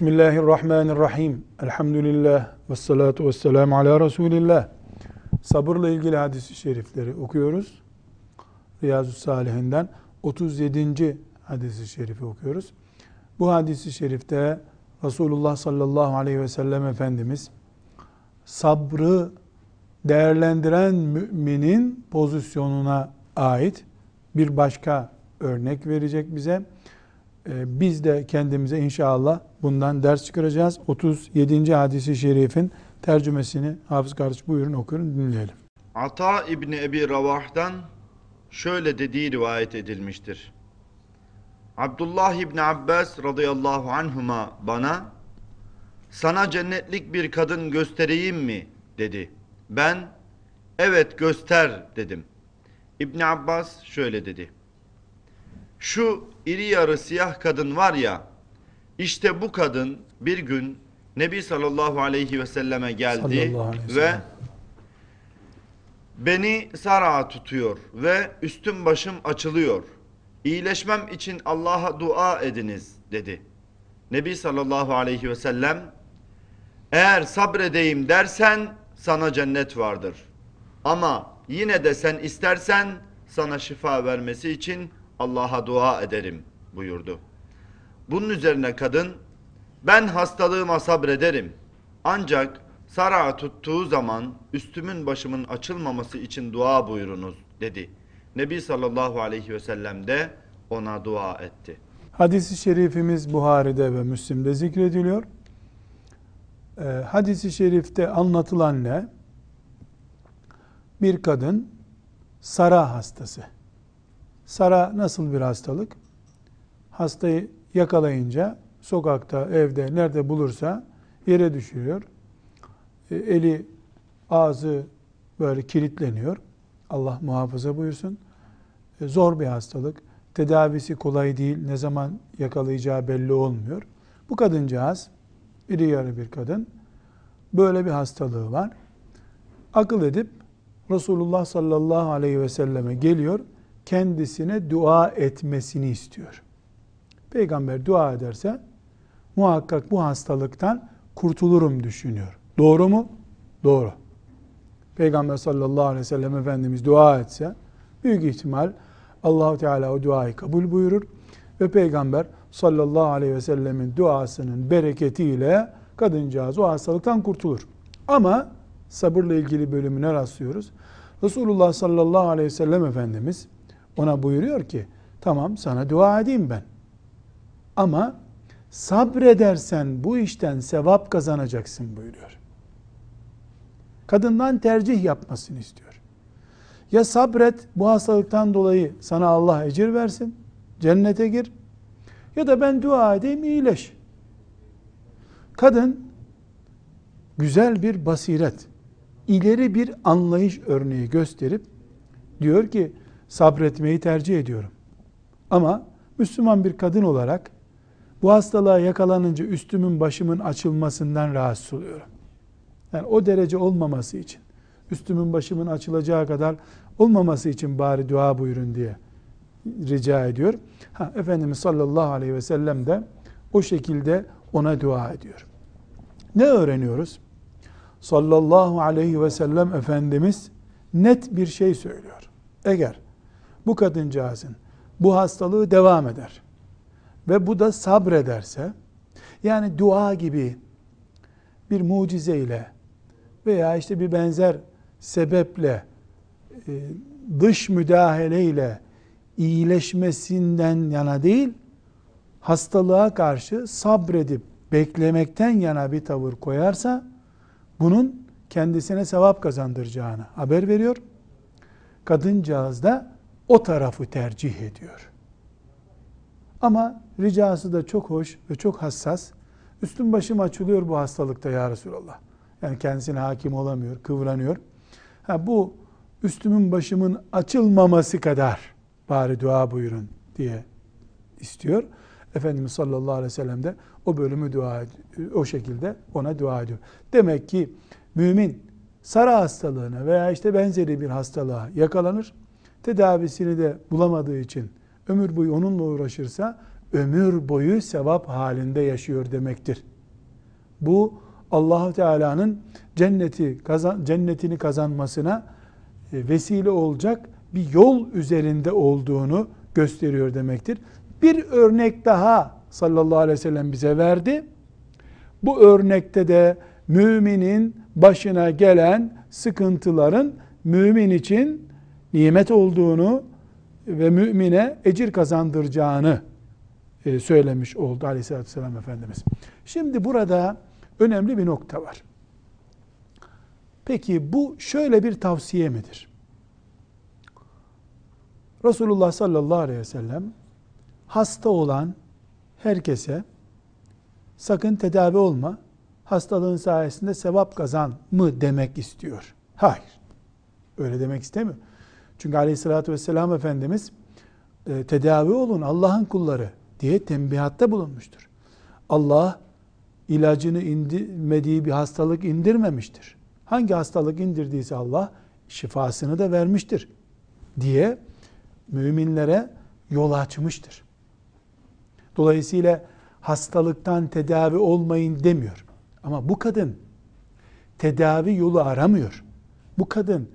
Bismillahirrahmanirrahim. Elhamdülillah ve salatu ve selamu ala Resulillah. Sabırla ilgili hadis-i şerifleri okuyoruz. Riyazu Salihinden 37. hadis-i şerifi okuyoruz. Bu hadis-i şerifte Resulullah sallallahu aleyhi ve sellem Efendimiz sabrı değerlendiren müminin pozisyonuna ait bir başka örnek verecek bize. Ee, biz de kendimize inşallah bundan ders çıkaracağız. 37. hadisi şerifin tercümesini Hafız kardeş buyurun okuyun dinleyelim. Ata İbni Ebi Ravah'dan şöyle dediği rivayet edilmiştir. Abdullah İbni Abbas radıyallahu anhuma bana sana cennetlik bir kadın göstereyim mi dedi. Ben evet göster dedim. İbni Abbas şöyle dedi. Şu iri yarı siyah kadın var ya işte bu kadın bir gün Nebi sallallahu aleyhi ve selleme geldi aleyhi ve ve beni sara tutuyor ve üstüm başım açılıyor. İyileşmem için Allah'a dua ediniz dedi. Nebi sallallahu aleyhi ve sellem eğer sabredeyim dersen sana cennet vardır. Ama yine de sen istersen sana şifa vermesi için Allah'a dua ederim buyurdu. Bunun üzerine kadın ben hastalığıma sabrederim. Ancak sara tuttuğu zaman üstümün başımın açılmaması için dua buyurunuz dedi. Nebi sallallahu aleyhi ve sellem de ona dua etti. Hadis-i şerifimiz Buhari'de ve Müslim'de zikrediliyor. Ee, hadis-i şerifte anlatılan ne? Bir kadın sara hastası. Sara nasıl bir hastalık? Hastayı yakalayınca sokakta, evde, nerede bulursa yere düşürüyor. E, eli, ağzı böyle kilitleniyor. Allah muhafaza buyursun. E, Zor bir hastalık. Tedavisi kolay değil. Ne zaman yakalayacağı belli olmuyor. Bu kadıncağız, iri yarı bir kadın. Böyle bir hastalığı var. Akıl edip Resulullah sallallahu aleyhi ve selleme geliyor. Kendisine dua etmesini istiyor. Peygamber dua ederse muhakkak bu hastalıktan kurtulurum düşünüyor. Doğru mu? Doğru. Peygamber sallallahu aleyhi ve sellem Efendimiz dua etse büyük ihtimal Allahu Teala o duayı kabul buyurur ve Peygamber sallallahu aleyhi ve sellemin duasının bereketiyle kadıncağız o hastalıktan kurtulur. Ama sabırla ilgili bölümüne rastlıyoruz. Resulullah sallallahu aleyhi ve sellem Efendimiz ona buyuruyor ki tamam sana dua edeyim ben. Ama sabredersen bu işten sevap kazanacaksın buyuruyor. Kadından tercih yapmasını istiyor. Ya sabret bu hastalıktan dolayı sana Allah ecir versin, cennete gir. Ya da ben dua edeyim iyileş. Kadın güzel bir basiret, ileri bir anlayış örneği gösterip diyor ki sabretmeyi tercih ediyorum. Ama Müslüman bir kadın olarak bu hastalığa yakalanınca üstümün başımın açılmasından rahatsız oluyorum. Yani o derece olmaması için, üstümün başımın açılacağı kadar olmaması için bari dua buyurun diye rica ediyor. Ha, Efendimiz sallallahu aleyhi ve sellem de o şekilde ona dua ediyor. Ne öğreniyoruz? Sallallahu aleyhi ve sellem Efendimiz net bir şey söylüyor. Eğer bu kadıncağızın bu hastalığı devam eder ve bu da sabrederse yani dua gibi bir mucizeyle veya işte bir benzer sebeple e, dış müdahaleyle iyileşmesinden yana değil hastalığa karşı sabredip beklemekten yana bir tavır koyarsa bunun kendisine sevap kazandıracağını haber veriyor. Kadıncağız da o tarafı tercih ediyor. Ama ricası da çok hoş ve çok hassas. Üstüm başım açılıyor bu hastalıkta ya Resulallah. Yani kendisine hakim olamıyor, kıvranıyor. Ha, bu üstümün başımın açılmaması kadar bari dua buyurun diye istiyor. Efendimiz sallallahu aleyhi ve sellem de o bölümü dua o şekilde ona dua ediyor. Demek ki mümin sara hastalığına veya işte benzeri bir hastalığa yakalanır. Tedavisini de bulamadığı için ömür boyu onunla uğraşırsa ömür boyu sevap halinde yaşıyor demektir. Bu Allahu Teala'nın cenneti kazan, cennetini kazanmasına e, vesile olacak bir yol üzerinde olduğunu gösteriyor demektir. Bir örnek daha sallallahu aleyhi ve sellem bize verdi. Bu örnekte de müminin başına gelen sıkıntıların mümin için nimet olduğunu ve mümine ecir kazandıracağını e, söylemiş oldu aleyhissalatü vesselam Efendimiz. Şimdi burada önemli bir nokta var. Peki bu şöyle bir tavsiye midir? Resulullah sallallahu aleyhi ve sellem hasta olan herkese sakın tedavi olma, hastalığın sayesinde sevap kazan mı demek istiyor? Hayır. Öyle demek istemiyor. Çünkü aleyhissalatü vesselam Efendimiz e, tedavi olun Allah'ın kulları diye tembihatta bulunmuştur. Allah ilacını indirmediği bir hastalık indirmemiştir. Hangi hastalık indirdiyse Allah şifasını da vermiştir diye müminlere yol açmıştır. Dolayısıyla hastalıktan tedavi olmayın demiyor. Ama bu kadın tedavi yolu aramıyor. Bu kadın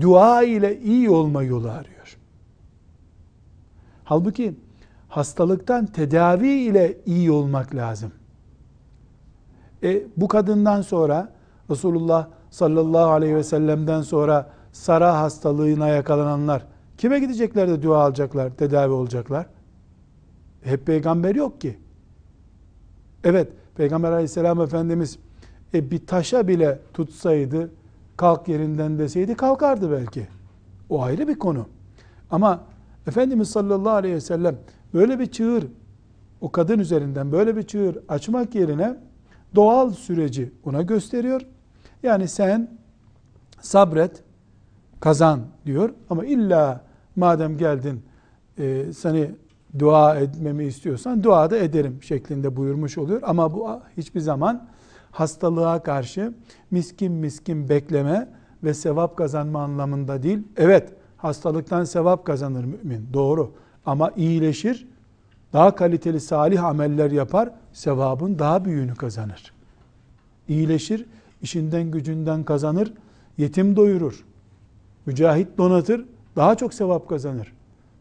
dua ile iyi olma yolu arıyor. Halbuki hastalıktan tedavi ile iyi olmak lazım. E, bu kadından sonra Resulullah sallallahu aleyhi ve sellem'den sonra sara hastalığına yakalananlar kime gidecekler de dua alacaklar, tedavi olacaklar? Hep peygamber yok ki. Evet, Peygamber aleyhisselam efendimiz e, bir taşa bile tutsaydı, kalk yerinden deseydi kalkardı belki. O ayrı bir konu. Ama Efendimiz sallallahu aleyhi ve sellem böyle bir çığır, o kadın üzerinden böyle bir çığır açmak yerine doğal süreci ona gösteriyor. Yani sen sabret, kazan diyor ama illa madem geldin e, seni dua etmemi istiyorsan dua da ederim şeklinde buyurmuş oluyor. Ama bu hiçbir zaman hastalığa karşı miskin miskin bekleme ve sevap kazanma anlamında değil. Evet hastalıktan sevap kazanır mümin doğru ama iyileşir daha kaliteli salih ameller yapar sevabın daha büyüğünü kazanır. İyileşir işinden gücünden kazanır yetim doyurur mücahit donatır daha çok sevap kazanır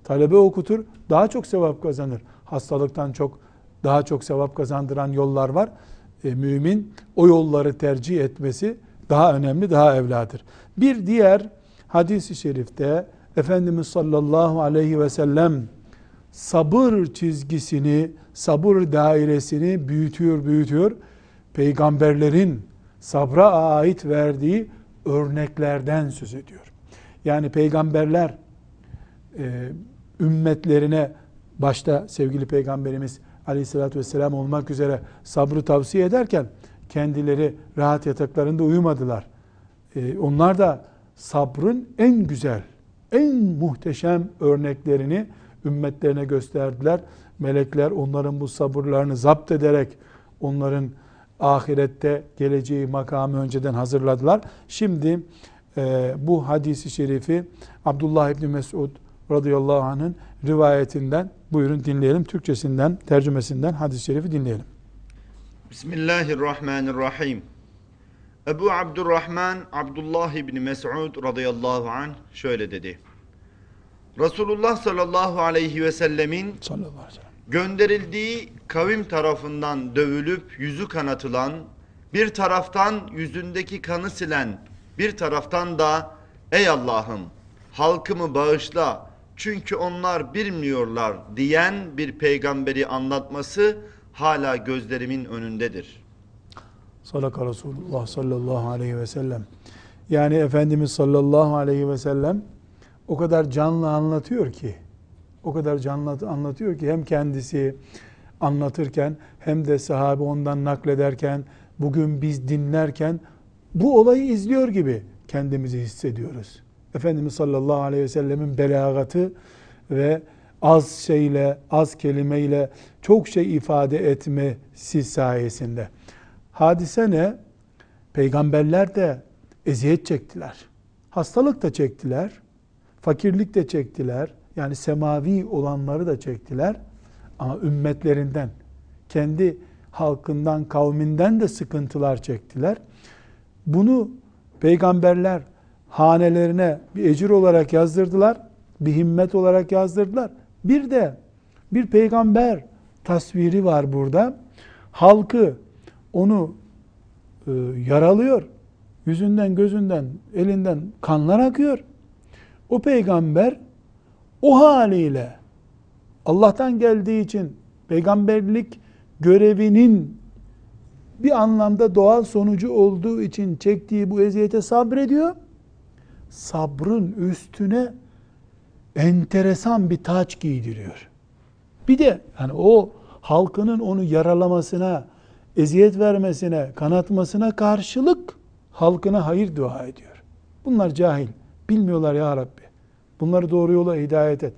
talebe okutur, daha çok sevap kazanır. Hastalıktan çok daha çok sevap kazandıran yollar var. E, mümin o yolları tercih etmesi daha önemli, daha evladır. Bir diğer hadis-i şerifte Efendimiz sallallahu aleyhi ve sellem sabır çizgisini, sabır dairesini büyütüyor, büyütüyor. Peygamberlerin sabra ait verdiği örneklerden söz ediyor. Yani peygamberler e, ümmetlerine başta sevgili peygamberimiz aleyhissalatü vesselam olmak üzere sabrı tavsiye ederken kendileri rahat yataklarında uyumadılar. Ee, onlar da sabrın en güzel, en muhteşem örneklerini ümmetlerine gösterdiler. Melekler onların bu sabırlarını zapt ederek onların ahirette geleceği makamı önceden hazırladılar. Şimdi e, bu hadisi şerifi Abdullah İbni Mesud radıyallahu anh'ın rivayetinden buyurun dinleyelim. Türkçesinden, tercümesinden hadis-i şerifi dinleyelim. Bismillahirrahmanirrahim. Ebu Abdurrahman Abdullah İbni Mes'ud radıyallahu anh şöyle dedi. Resulullah sallallahu aleyhi ve sellemin sallallahu aleyhi ve sellem. gönderildiği kavim tarafından dövülüp yüzü kanatılan, bir taraftan yüzündeki kanı silen, bir taraftan da ey Allah'ım halkımı bağışla çünkü onlar bilmiyorlar diyen bir peygamberi anlatması hala gözlerimin önündedir. Sadaka Resulullah sallallahu aleyhi ve sellem. Yani Efendimiz sallallahu aleyhi ve sellem o kadar canlı anlatıyor ki, o kadar canlı anlatıyor ki hem kendisi anlatırken hem de sahabe ondan naklederken, bugün biz dinlerken bu olayı izliyor gibi kendimizi hissediyoruz. Efendimiz sallallahu aleyhi ve sellemin belagatı ve az şeyle, az kelimeyle çok şey ifade etmesi sayesinde. Hadise ne? Peygamberler de eziyet çektiler. Hastalık da çektiler. Fakirlik de çektiler. Yani semavi olanları da çektiler. Ama ümmetlerinden, kendi halkından, kavminden de sıkıntılar çektiler. Bunu peygamberler hanelerine bir ecir olarak yazdırdılar, bir himmet olarak yazdırdılar. Bir de bir peygamber tasviri var burada. Halkı onu e, yaralıyor. Yüzünden, gözünden, elinden kanlar akıyor. O peygamber o haliyle Allah'tan geldiği için peygamberlik görevinin bir anlamda doğal sonucu olduğu için çektiği bu eziyete sabrediyor. Sabrın üstüne enteresan bir taç giydiriyor. Bir de hani o halkının onu yaralamasına, eziyet vermesine, kanatmasına karşılık halkına hayır dua ediyor. Bunlar cahil. Bilmiyorlar ya Rabbi. Bunları doğru yola hidayet et.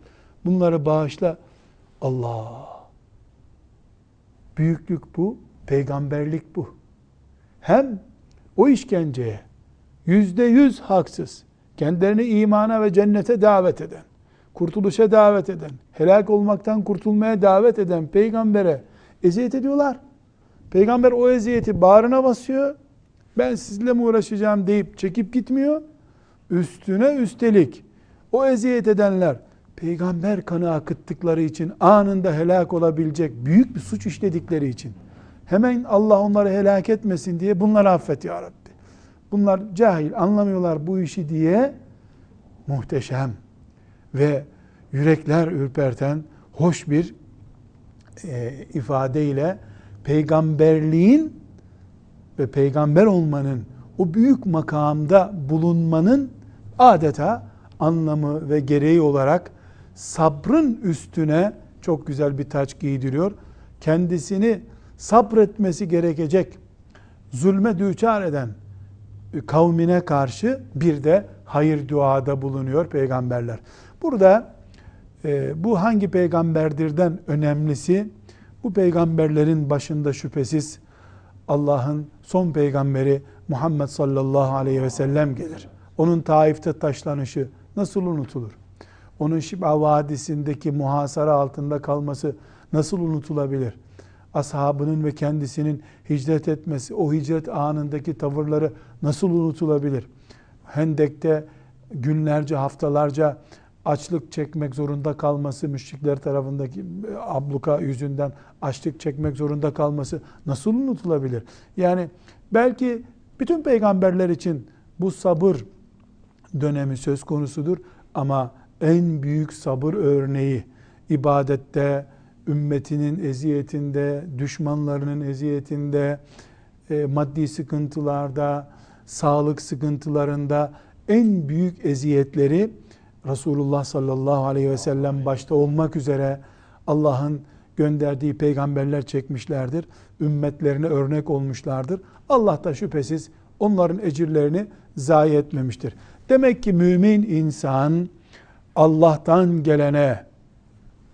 Bunları bağışla. Allah. Büyüklük bu, peygamberlik bu. Hem o işkenceye yüzde yüz haksız, kendilerini imana ve cennete davet eden, kurtuluşa davet eden, helak olmaktan kurtulmaya davet eden peygambere eziyet ediyorlar. Peygamber o eziyeti bağrına basıyor. Ben sizinle mi uğraşacağım deyip çekip gitmiyor. Üstüne üstelik o eziyet edenler peygamber kanı akıttıkları için anında helak olabilecek büyük bir suç işledikleri için hemen Allah onları helak etmesin diye bunları affet ya Rabbi. Bunlar cahil anlamıyorlar bu işi diye muhteşem ve yürekler ürperten hoş bir e, ifadeyle peygamberliğin ve peygamber olmanın o büyük makamda bulunmanın adeta anlamı ve gereği olarak sabrın üstüne çok güzel bir taç giydiriyor. Kendisini sabretmesi gerekecek zulme düçar eden kavmine karşı bir de hayır duada bulunuyor peygamberler. Burada e, bu hangi peygamberdirden önemlisi bu peygamberlerin başında şüphesiz Allah'ın son peygamberi Muhammed sallallahu aleyhi ve sellem gelir. Onun Taif'te taşlanışı nasıl unutulur? Onun Şib'a Vadisi'ndeki muhasara altında kalması nasıl unutulabilir? Ashabının ve kendisinin hicret etmesi, o hicret anındaki tavırları nasıl unutulabilir? Hendek'te günlerce, haftalarca açlık çekmek zorunda kalması, müşrikler tarafındaki abluka yüzünden açlık çekmek zorunda kalması nasıl unutulabilir? Yani belki bütün peygamberler için bu sabır dönemi söz konusudur ama en büyük sabır örneği ibadette, ümmetinin eziyetinde, düşmanlarının eziyetinde, e, maddi sıkıntılarda, sağlık sıkıntılarında en büyük eziyetleri Resulullah sallallahu aleyhi ve sellem başta olmak üzere Allah'ın gönderdiği peygamberler çekmişlerdir. Ümmetlerine örnek olmuşlardır. Allah da şüphesiz onların ecirlerini zayi etmemiştir. Demek ki mümin insan Allah'tan gelene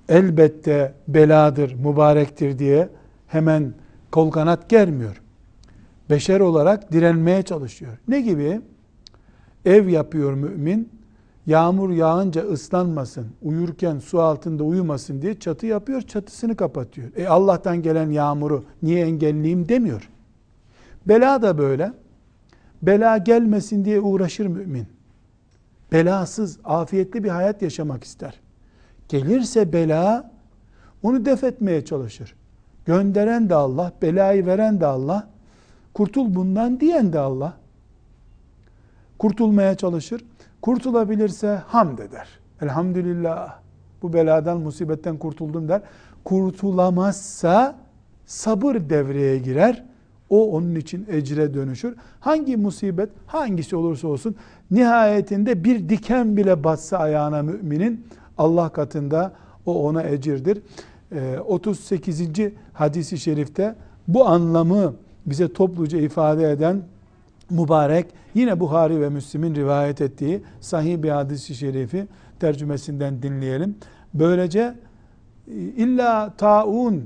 elbette beladır, mübarektir diye hemen kol kanat germiyor. Beşer olarak direnmeye çalışıyor. Ne gibi? Ev yapıyor mümin. Yağmur yağınca ıslanmasın, uyurken su altında uyumasın diye çatı yapıyor, çatısını kapatıyor. E Allah'tan gelen yağmuru niye engelleyeyim demiyor. Bela da böyle. Bela gelmesin diye uğraşır mümin. Belasız, afiyetli bir hayat yaşamak ister. Gelirse bela, onu def etmeye çalışır. Gönderen de Allah, belayı veren de Allah, kurtul bundan diyen de Allah. Kurtulmaya çalışır. Kurtulabilirse hamd eder. Elhamdülillah bu beladan, musibetten kurtuldum der. Kurtulamazsa sabır devreye girer. O onun için ecre dönüşür. Hangi musibet, hangisi olursa olsun nihayetinde bir diken bile batsa ayağına müminin Allah katında o ona ecirdir. 38. Ee, hadisi şerifte bu anlamı bize topluca ifade eden mübarek yine Buhari ve Müslim'in rivayet ettiği sahih bir hadis-i şerifi tercümesinden dinleyelim. Böylece e, illa taun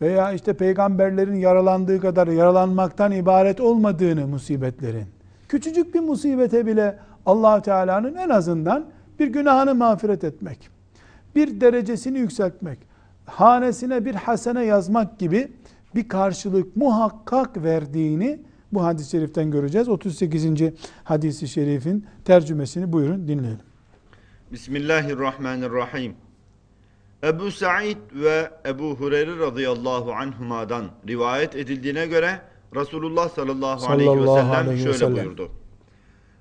veya işte peygamberlerin yaralandığı kadar yaralanmaktan ibaret olmadığını musibetlerin küçücük bir musibete bile allah Teala'nın en azından bir günahını mağfiret etmek, bir derecesini yükseltmek, hanesine bir hasene yazmak gibi bir karşılık muhakkak verdiğini bu hadis-i şeriften göreceğiz. 38. hadisi şerifin tercümesini buyurun dinleyelim. Bismillahirrahmanirrahim. Ebu Sa'id ve Ebu Hureyre radıyallahu anhumadan rivayet edildiğine göre Resulullah sallallahu, aleyhi ve Sallallahu sellem aleyhi ve şöyle sellem. buyurdu.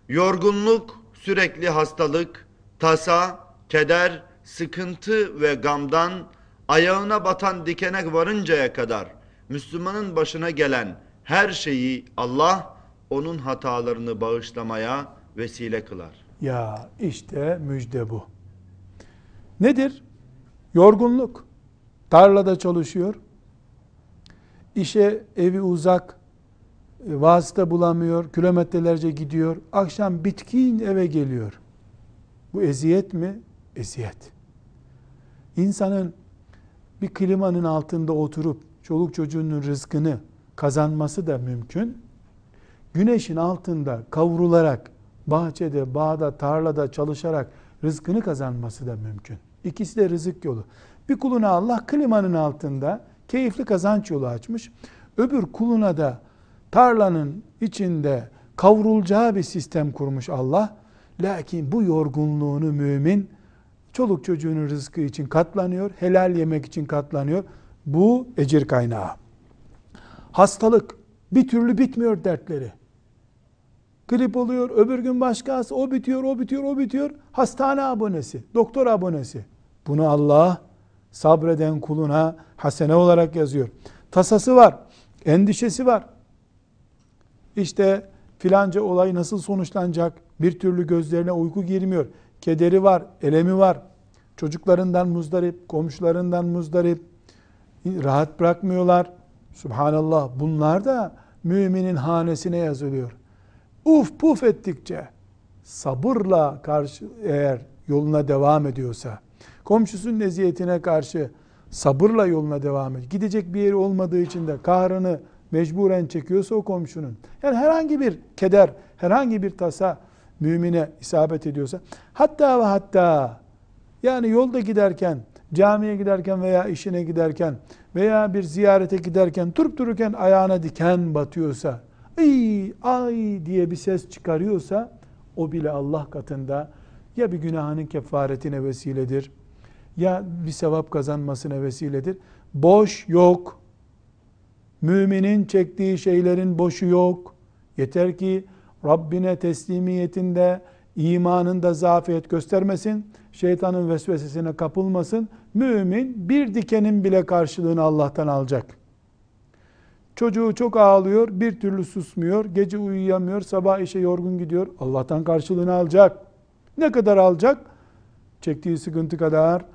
Yorgunluk, sürekli hastalık, tasa, keder, sıkıntı ve gamdan ayağına batan dikene varıncaya kadar Müslümanın başına gelen her şeyi Allah onun hatalarını bağışlamaya vesile kılar. Ya işte müjde bu. Nedir? Yorgunluk. Tarlada çalışıyor. İşe evi uzak. Vasıta bulamıyor. Kilometrelerce gidiyor. Akşam bitkin eve geliyor. Bu eziyet mi? Eziyet. İnsanın bir klimanın altında oturup çoluk çocuğunun rızkını kazanması da mümkün. Güneşin altında kavrularak bahçede, bağda, tarlada çalışarak rızkını kazanması da mümkün. İkisi de rızık yolu. Bir kuluna Allah klimanın altında keyifli kazanç yolu açmış. Öbür kuluna da tarlanın içinde kavrulacağı bir sistem kurmuş Allah. Lakin bu yorgunluğunu mümin çoluk çocuğunun rızkı için katlanıyor, helal yemek için katlanıyor. Bu ecir kaynağı. Hastalık bir türlü bitmiyor dertleri. Grip oluyor, öbür gün başkası, o bitiyor, o bitiyor, o bitiyor. Hastane abonesi, doktor abonesi. Bunu Allah sabreden kuluna hasene olarak yazıyor. Tasası var, endişesi var. İşte filanca olay nasıl sonuçlanacak? Bir türlü gözlerine uyku girmiyor. Kederi var, elemi var. Çocuklarından muzdarip, komşularından muzdarip. Rahat bırakmıyorlar. Subhanallah bunlar da müminin hanesine yazılıyor. Uf puf ettikçe sabırla karşı eğer yoluna devam ediyorsa, komşusunun eziyetine karşı sabırla yoluna devam ediyor. Gidecek bir yeri olmadığı için de kahrını mecburen çekiyorsa o komşunun. Yani herhangi bir keder, herhangi bir tasa mümine isabet ediyorsa, hatta ve hatta yani yolda giderken, camiye giderken veya işine giderken veya bir ziyarete giderken durup dururken ayağına diken batıyorsa, ay ay diye bir ses çıkarıyorsa o bile Allah katında ya bir günahının kefaretine vesiledir ya bir sevap kazanmasına vesiledir. Boş yok. Müminin çektiği şeylerin boşu yok. Yeter ki Rabbine teslimiyetinde, imanında zafiyet göstermesin, şeytanın vesvesesine kapılmasın. Mümin bir dikenin bile karşılığını Allah'tan alacak. Çocuğu çok ağlıyor, bir türlü susmuyor, gece uyuyamıyor, sabah işe yorgun gidiyor. Allah'tan karşılığını alacak. Ne kadar alacak? Çektiği sıkıntı kadar,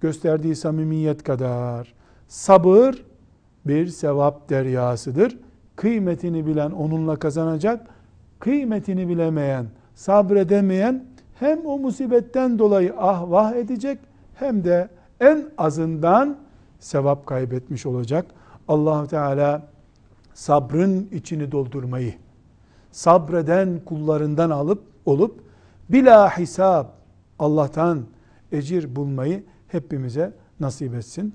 gösterdiği samimiyet kadar. Sabır bir sevap deryasıdır. Kıymetini bilen onunla kazanacak. Kıymetini bilemeyen, sabredemeyen hem o musibetten dolayı ah vah edecek hem de en azından sevap kaybetmiş olacak. allah Teala sabrın içini doldurmayı, sabreden kullarından alıp olup bila hesap Allah'tan ecir bulmayı hepimize nasip etsin.